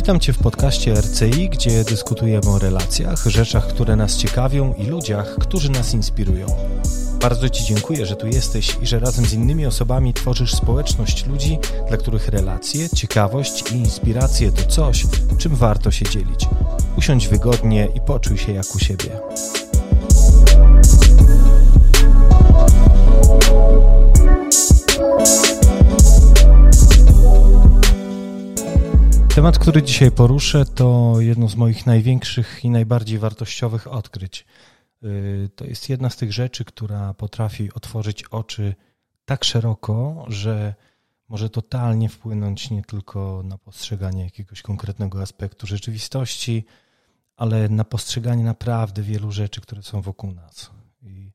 Witam Cię w podcaście RCI, gdzie dyskutujemy o relacjach, rzeczach, które nas ciekawią i ludziach, którzy nas inspirują. Bardzo Ci dziękuję, że tu jesteś i że razem z innymi osobami tworzysz społeczność ludzi, dla których relacje, ciekawość i inspiracje to coś, czym warto się dzielić. Usiądź wygodnie i poczuj się jak u siebie. Temat, który dzisiaj poruszę, to jedno z moich największych i najbardziej wartościowych odkryć. Y, to jest jedna z tych rzeczy, która potrafi otworzyć oczy tak szeroko, że może totalnie wpłynąć nie tylko na postrzeganie jakiegoś konkretnego aspektu rzeczywistości, ale na postrzeganie naprawdę wielu rzeczy, które są wokół nas. I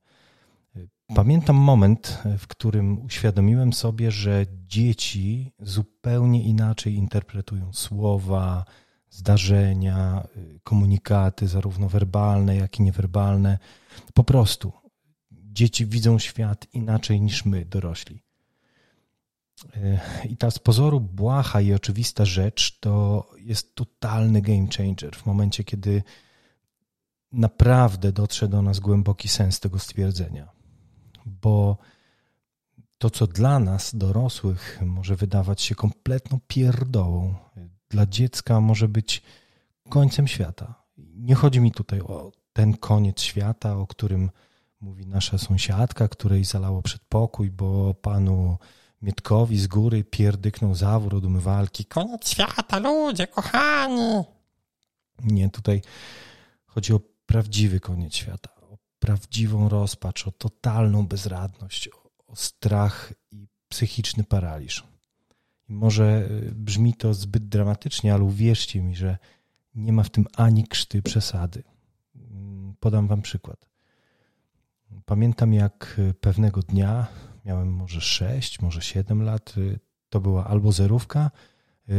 Pamiętam moment, w którym uświadomiłem sobie, że dzieci zupełnie inaczej interpretują słowa, zdarzenia, komunikaty, zarówno werbalne, jak i niewerbalne. Po prostu dzieci widzą świat inaczej niż my, dorośli. I ta z pozoru błaha i oczywista rzecz to jest totalny game changer w momencie, kiedy naprawdę dotrze do nas głęboki sens tego stwierdzenia bo to, co dla nas, dorosłych, może wydawać się kompletną pierdołą, dla dziecka może być końcem świata. Nie chodzi mi tutaj o ten koniec świata, o którym mówi nasza sąsiadka, której zalało przedpokój, bo panu Mietkowi z góry pierdyknął zawór od umywalki. Koniec świata, ludzie, kochani! Nie, tutaj chodzi o prawdziwy koniec świata prawdziwą rozpacz, o totalną bezradność, o strach i psychiczny paraliż. Może y, brzmi to zbyt dramatycznie, ale uwierzcie mi, że nie ma w tym ani krzty przesady. Mm, podam wam przykład. Pamiętam, jak y, pewnego dnia, miałem może 6, może 7 lat, y, to była albo zerówka,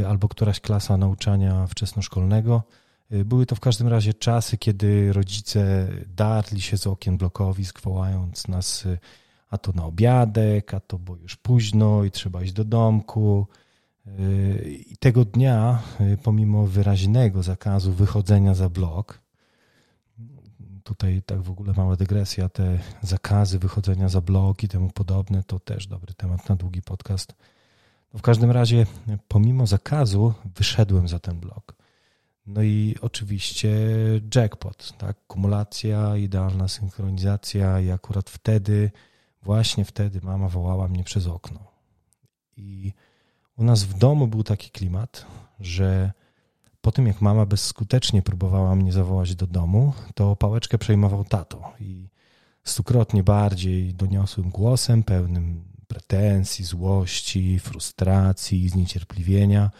albo któraś klasa nauczania wczesnoszkolnego były to w każdym razie czasy, kiedy rodzice darli się z okien blokowisk, wołając nas y, a to na obiadek, a to bo już późno i trzeba iść do domku. Y, I tego dnia, pomimo wyraźnego zakazu wychodzenia za blok, tutaj tak w ogóle mała dygresja, te zakazy wychodzenia za blok i temu podobne, to też dobry temat na długi podcast. No w każdym razie, pomimo zakazu, wyszedłem za ten blok. No i oczywiście jackpot, tak? Kumulacja, idealna synchronizacja i akurat wtedy, właśnie wtedy mama wołała mnie przez okno. I u nas w domu był taki klimat, że po tym jak mama bezskutecznie próbowała mnie zawołać do domu, to pałeczkę przejmował tato i stukrotnie bardziej doniosłym głosem, pełnym pretensji, złości, frustracji, zniecierpliwienia –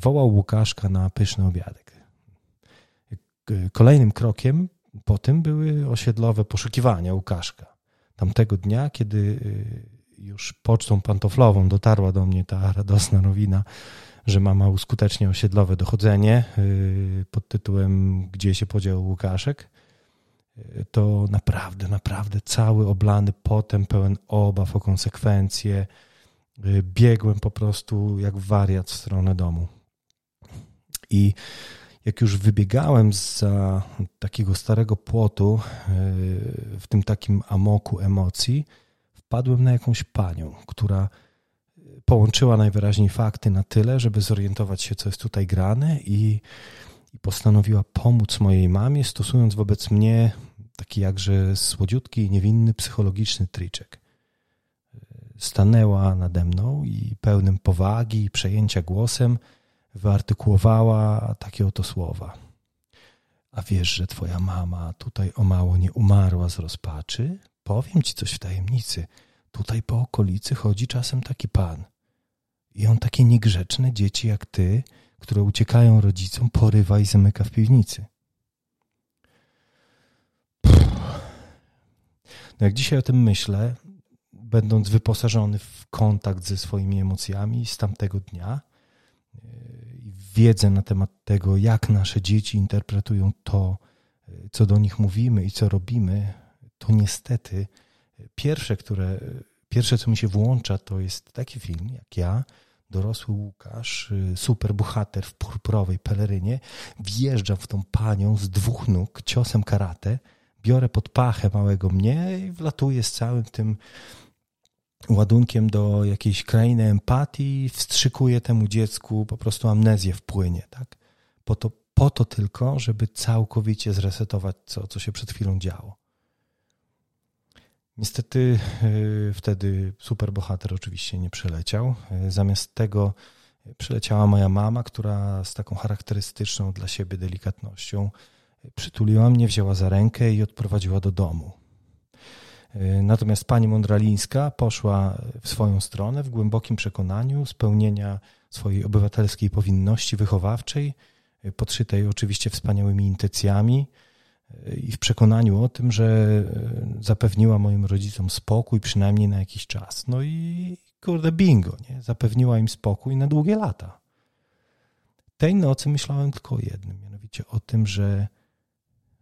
wołał Łukaszka na pyszny obiadek. Kolejnym krokiem po tym były osiedlowe poszukiwania Łukaszka. Tamtego dnia, kiedy y, już pocztą pantoflową dotarła do mnie ta radosna nowina, że mama uskutecznia osiedlowe dochodzenie y, pod tytułem Gdzie się podział Łukaszek, to naprawdę, naprawdę cały oblany potem, pełen obaw o konsekwencje, Y, biegłem po prostu jak wariat w stronę domu. I jak już wybiegałem za takiego starego płotu, y, w tym takim amoku emocji, wpadłem na jakąś panią, która połączyła najwyraźniej fakty na tyle, żeby zorientować się, co jest tutaj grane, i, i postanowiła pomóc mojej mamie, stosując wobec mnie taki jakże słodziutki i niewinny psychologiczny triczek stanęła nade mną i pełnym powagi i przejęcia głosem wyartykułowała takie oto słowa. A wiesz, że twoja mama tutaj o mało nie umarła z rozpaczy? Powiem ci coś w tajemnicy. Tutaj po okolicy chodzi czasem taki pan. I on takie niegrzeczne dzieci jak ty, które uciekają rodzicom, porywa i zamyka w piwnicy. No jak dzisiaj o tym myślę, będąc wyposażony w kontakt ze swoimi emocjami z tamtego dnia i wiedzę na temat tego, jak nasze dzieci interpretują to, co do nich mówimy i co robimy, to niestety pierwsze, które, pierwsze, co mi się włącza, to jest taki film jak ja, dorosły Łukasz, y, super bohater w purpurowej pelerynie, wjeżdżam w tą panią z dwóch nóg ciosem karate, biorę pod pachę małego mnie i wlatuję z całym tym ładunkiem do jakiejś krainy empatii, wstrzykuję temu dziecku po prostu amnezję wpłynie, tak? Po to, po to tylko, żeby całkowicie zresetować to, co się przed chwilą działo. Niestety y, wtedy superbohater oczywiście nie przeleciał. Y, zamiast tego przyleciała moja mama, która z taką charakterystyczną dla siebie delikatnością przytuliła mnie, wzięła za rękę i odprowadziła do domu. Y, natomiast pani Mądralińska poszła w swoją stronę w głębokim przekonaniu spełnienia swojej obywatelskiej powinności wychowawczej, podszytej oczywiście wspaniałymi intencjami, i w przekonaniu o tym, że e, zapewniła moim rodzicom spokój przynajmniej na jakiś czas. No i kurde bingo, nie? Zapewniła im spokój na długie lata. Tej nocy myślałem tylko o jednym, mianowicie o tym, że,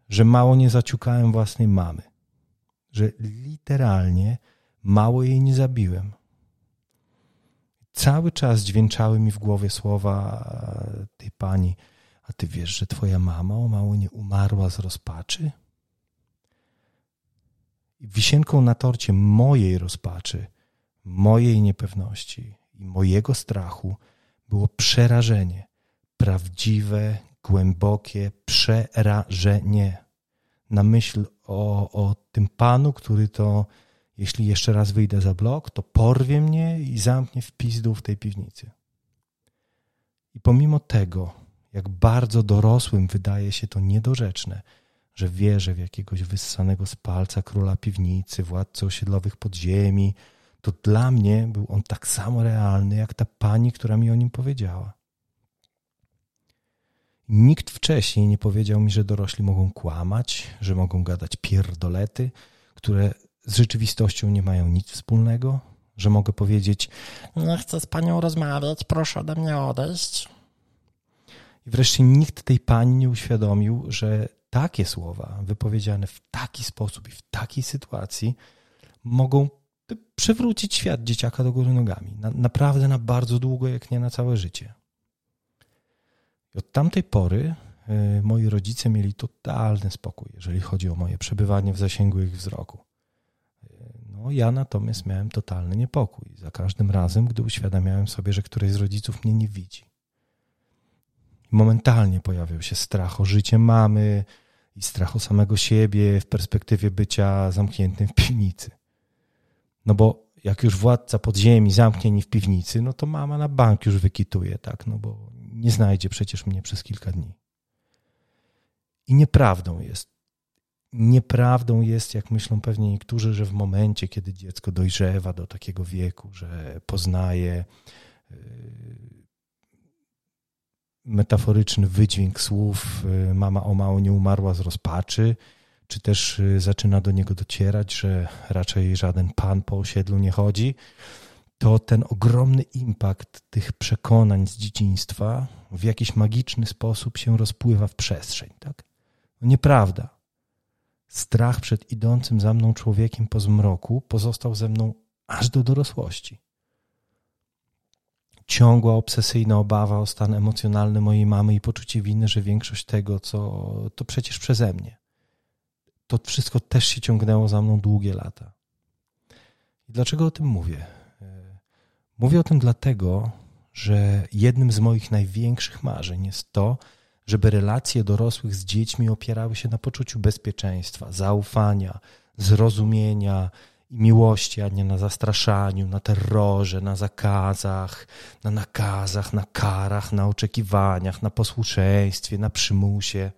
że mało nie zaciukałem własnej mamy. Że literalnie mało jej nie zabiłem. Cały czas dźwięczały mi w głowie słowa tej pani – a ty wiesz, że twoja mama o mało nie umarła z rozpaczy? Wisienką na torcie mojej rozpaczy, mojej niepewności i mojego strachu było przerażenie. Prawdziwe, głębokie przerażenie. Na myśl o, o tym panu, który to, jeśli jeszcze raz wyjdę za blok, to porwie mnie i zamknie w pizdu w tej piwnicy. I pomimo tego, jak bardzo dorosłym wydaje się to niedorzeczne, że wierzę w jakiegoś wyssanego z palca króla piwnicy, władcy osiedlowych podziemi, to dla mnie był on tak samo realny, jak ta pani, która mi o nim powiedziała. Nikt wcześniej nie powiedział mi, że dorośli mogą kłamać, że mogą gadać pierdolety, które z rzeczywistością nie mają nic wspólnego, że mogę powiedzieć: Nie chcę z panią rozmawiać, proszę ode mnie odejść. I wreszcie nikt tej pani nie uświadomił, że takie słowa wypowiedziane w taki sposób i w takiej sytuacji mogą przywrócić świat dzieciaka do góry nogami. Na, naprawdę na bardzo długo, jak nie na całe życie. I od tamtej pory y, moi rodzice mieli totalny spokój, jeżeli chodzi o moje przebywanie w zasięgu ich wzroku. Y, no, ja natomiast miałem totalny niepokój za każdym razem, gdy uświadamiałem sobie, że któryś z rodziców mnie nie widzi momentalnie pojawiał się strach o życie mamy i strach o samego siebie w perspektywie bycia zamkniętym w piwnicy. No bo jak już władca podziemi zamknie mnie w piwnicy, no to mama na bank już wykituje, tak? No bo nie znajdzie przecież mnie przez kilka dni. I nieprawdą jest, nieprawdą jest, jak myślą pewnie niektórzy, że w momencie, kiedy dziecko dojrzewa do takiego wieku, że poznaje yy, metaforyczny wydźwięk słów y, mama o mało nie umarła z rozpaczy, czy też y, zaczyna do niego docierać, że raczej żaden pan po osiedlu nie chodzi, to ten ogromny impact tych przekonań z dzieciństwa w jakiś magiczny sposób się rozpływa w przestrzeń. Tak? No nieprawda. Strach przed idącym za mną człowiekiem po zmroku pozostał ze mną aż do dorosłości ciągła, obsesyjna obawa o stan emocjonalny mojej mamy i poczucie winy, że większość tego, co to przecież przeze mnie. To wszystko też się ciągnęło za mną długie lata. I dlaczego o tym mówię? Mówię o tym dlatego, że jednym z moich największych marzeń jest to, żeby relacje dorosłych z dziećmi opierały się na poczuciu bezpieczeństwa, zaufania, zrozumienia, i miłości, a nie na zastraszaniu, na terrorze, na zakazach, na nakazach, na karach, na oczekiwaniach, na posłuszeństwie, na przymusie.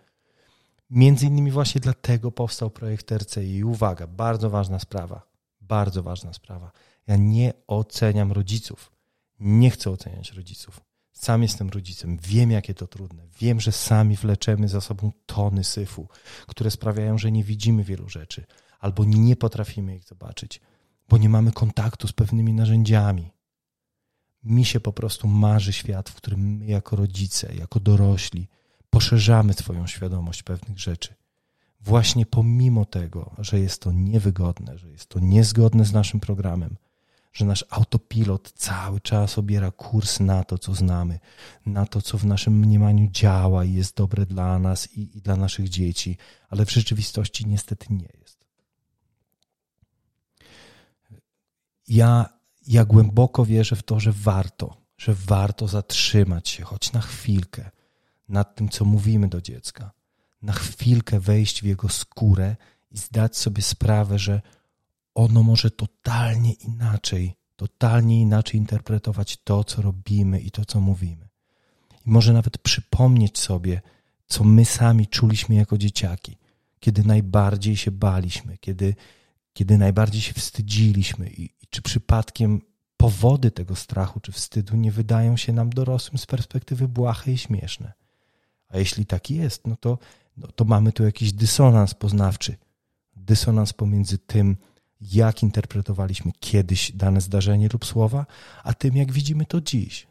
Między innymi właśnie dlatego powstał projekt RCI. I uwaga, bardzo ważna sprawa, bardzo ważna sprawa. Ja nie oceniam rodziców. Nie chcę oceniać rodziców. Sam jestem rodzicem, wiem jakie to trudne. Wiem, że sami wleczemy za sobą tony syfu, które sprawiają, że nie widzimy wielu rzeczy albo nie potrafimy ich zobaczyć, bo nie mamy kontaktu z pewnymi narzędziami. Mi się po prostu marzy świat, w którym my, jako rodzice, jako dorośli, poszerzamy swoją świadomość pewnych rzeczy. Właśnie pomimo tego, że jest to niewygodne, że jest to niezgodne z naszym programem, że nasz autopilot cały czas obiera kurs na to, co znamy, na to, co w naszym mniemaniu działa i jest dobre dla nas i, i dla naszych dzieci, ale w rzeczywistości niestety nie jest. Ja, ja głęboko wierzę w to, że warto, że warto zatrzymać się choć na chwilkę nad tym, co mówimy do dziecka, na chwilkę wejść w jego skórę i zdać sobie sprawę, że ono może totalnie inaczej, totalnie inaczej interpretować to, co robimy i to, co mówimy. I może nawet przypomnieć sobie, co my sami czuliśmy jako dzieciaki, kiedy najbardziej się baliśmy, kiedy, kiedy najbardziej się wstydziliśmy i, i czy przypadkiem powody tego strachu czy wstydu nie wydają się nam dorosłym z perspektywy błahe i śmieszne. A jeśli tak jest, no to, no to mamy tu jakiś dysonans poznawczy. Dysonans pomiędzy tym, jak interpretowaliśmy kiedyś dane zdarzenie lub słowa, a tym, jak widzimy to dziś.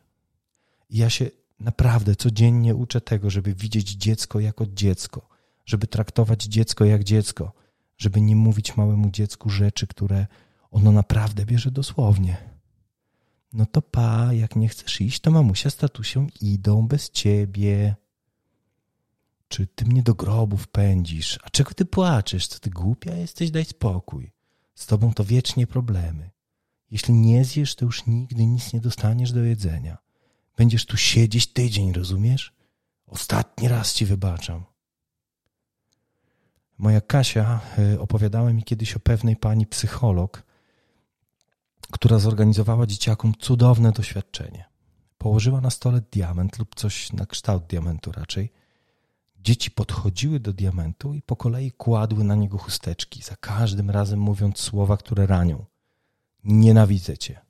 I ja się naprawdę codziennie uczę tego, żeby widzieć dziecko jako dziecko, żeby traktować dziecko jak dziecko, żeby nie mówić małemu dziecku rzeczy, które ono naprawdę bierze dosłownie. No to pa, jak nie chcesz iść, to mamusia z tatusią idą bez ciebie. Czy ty mnie do grobów pędzisz? A czego ty płaczesz? Co ty głupia jesteś? Daj spokój. Z tobą to wiecznie problemy. Jeśli nie zjesz, to już nigdy nic nie dostaniesz do jedzenia. Będziesz tu siedzieć tydzień, rozumiesz? Ostatni raz ci wybaczam. Moja Kasia y, opowiadała mi kiedyś o pewnej pani psycholog, która zorganizowała dzieciakom cudowne doświadczenie. Położyła na stole diament lub coś na kształt diamentu raczej Dzieci podchodziły do diamentu i po kolei kładły na niego chusteczki, za każdym razem mówiąc słowa, które ranią. Nienawidzę cię.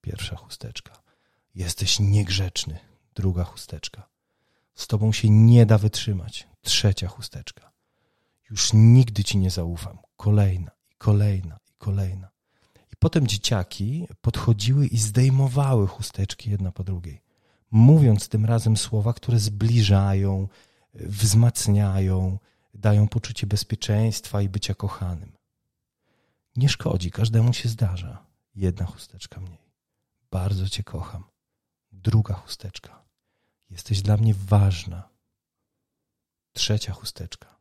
Pierwsza chusteczka. Jesteś niegrzeczny. Druga chusteczka. Z tobą się nie da wytrzymać. Trzecia chusteczka. Już nigdy ci nie zaufam. Kolejna i kolejna i kolejna. I potem dzieciaki podchodziły i zdejmowały chusteczki jedna po drugiej, mówiąc tym razem słowa, które zbliżają, wzmacniają, dają poczucie bezpieczeństwa i bycia kochanym. Nie szkodzi, każdemu się zdarza. Jedna chusteczka mniej. Bardzo Cię kocham. Druga chusteczka. Jesteś dla mnie ważna. Trzecia chusteczka.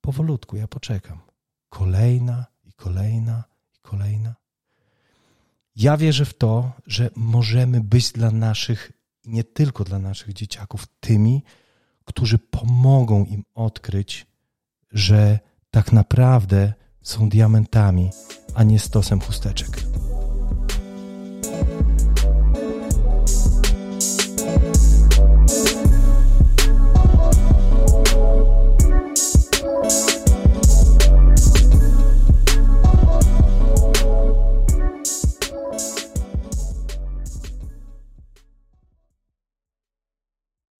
Powolutku, ja poczekam. Kolejna i kolejna i kolejna. Ja wierzę w to, że możemy być dla naszych, nie tylko dla naszych dzieciaków, tymi, którzy pomogą im odkryć, że tak naprawdę są diamentami, a nie stosem chusteczek.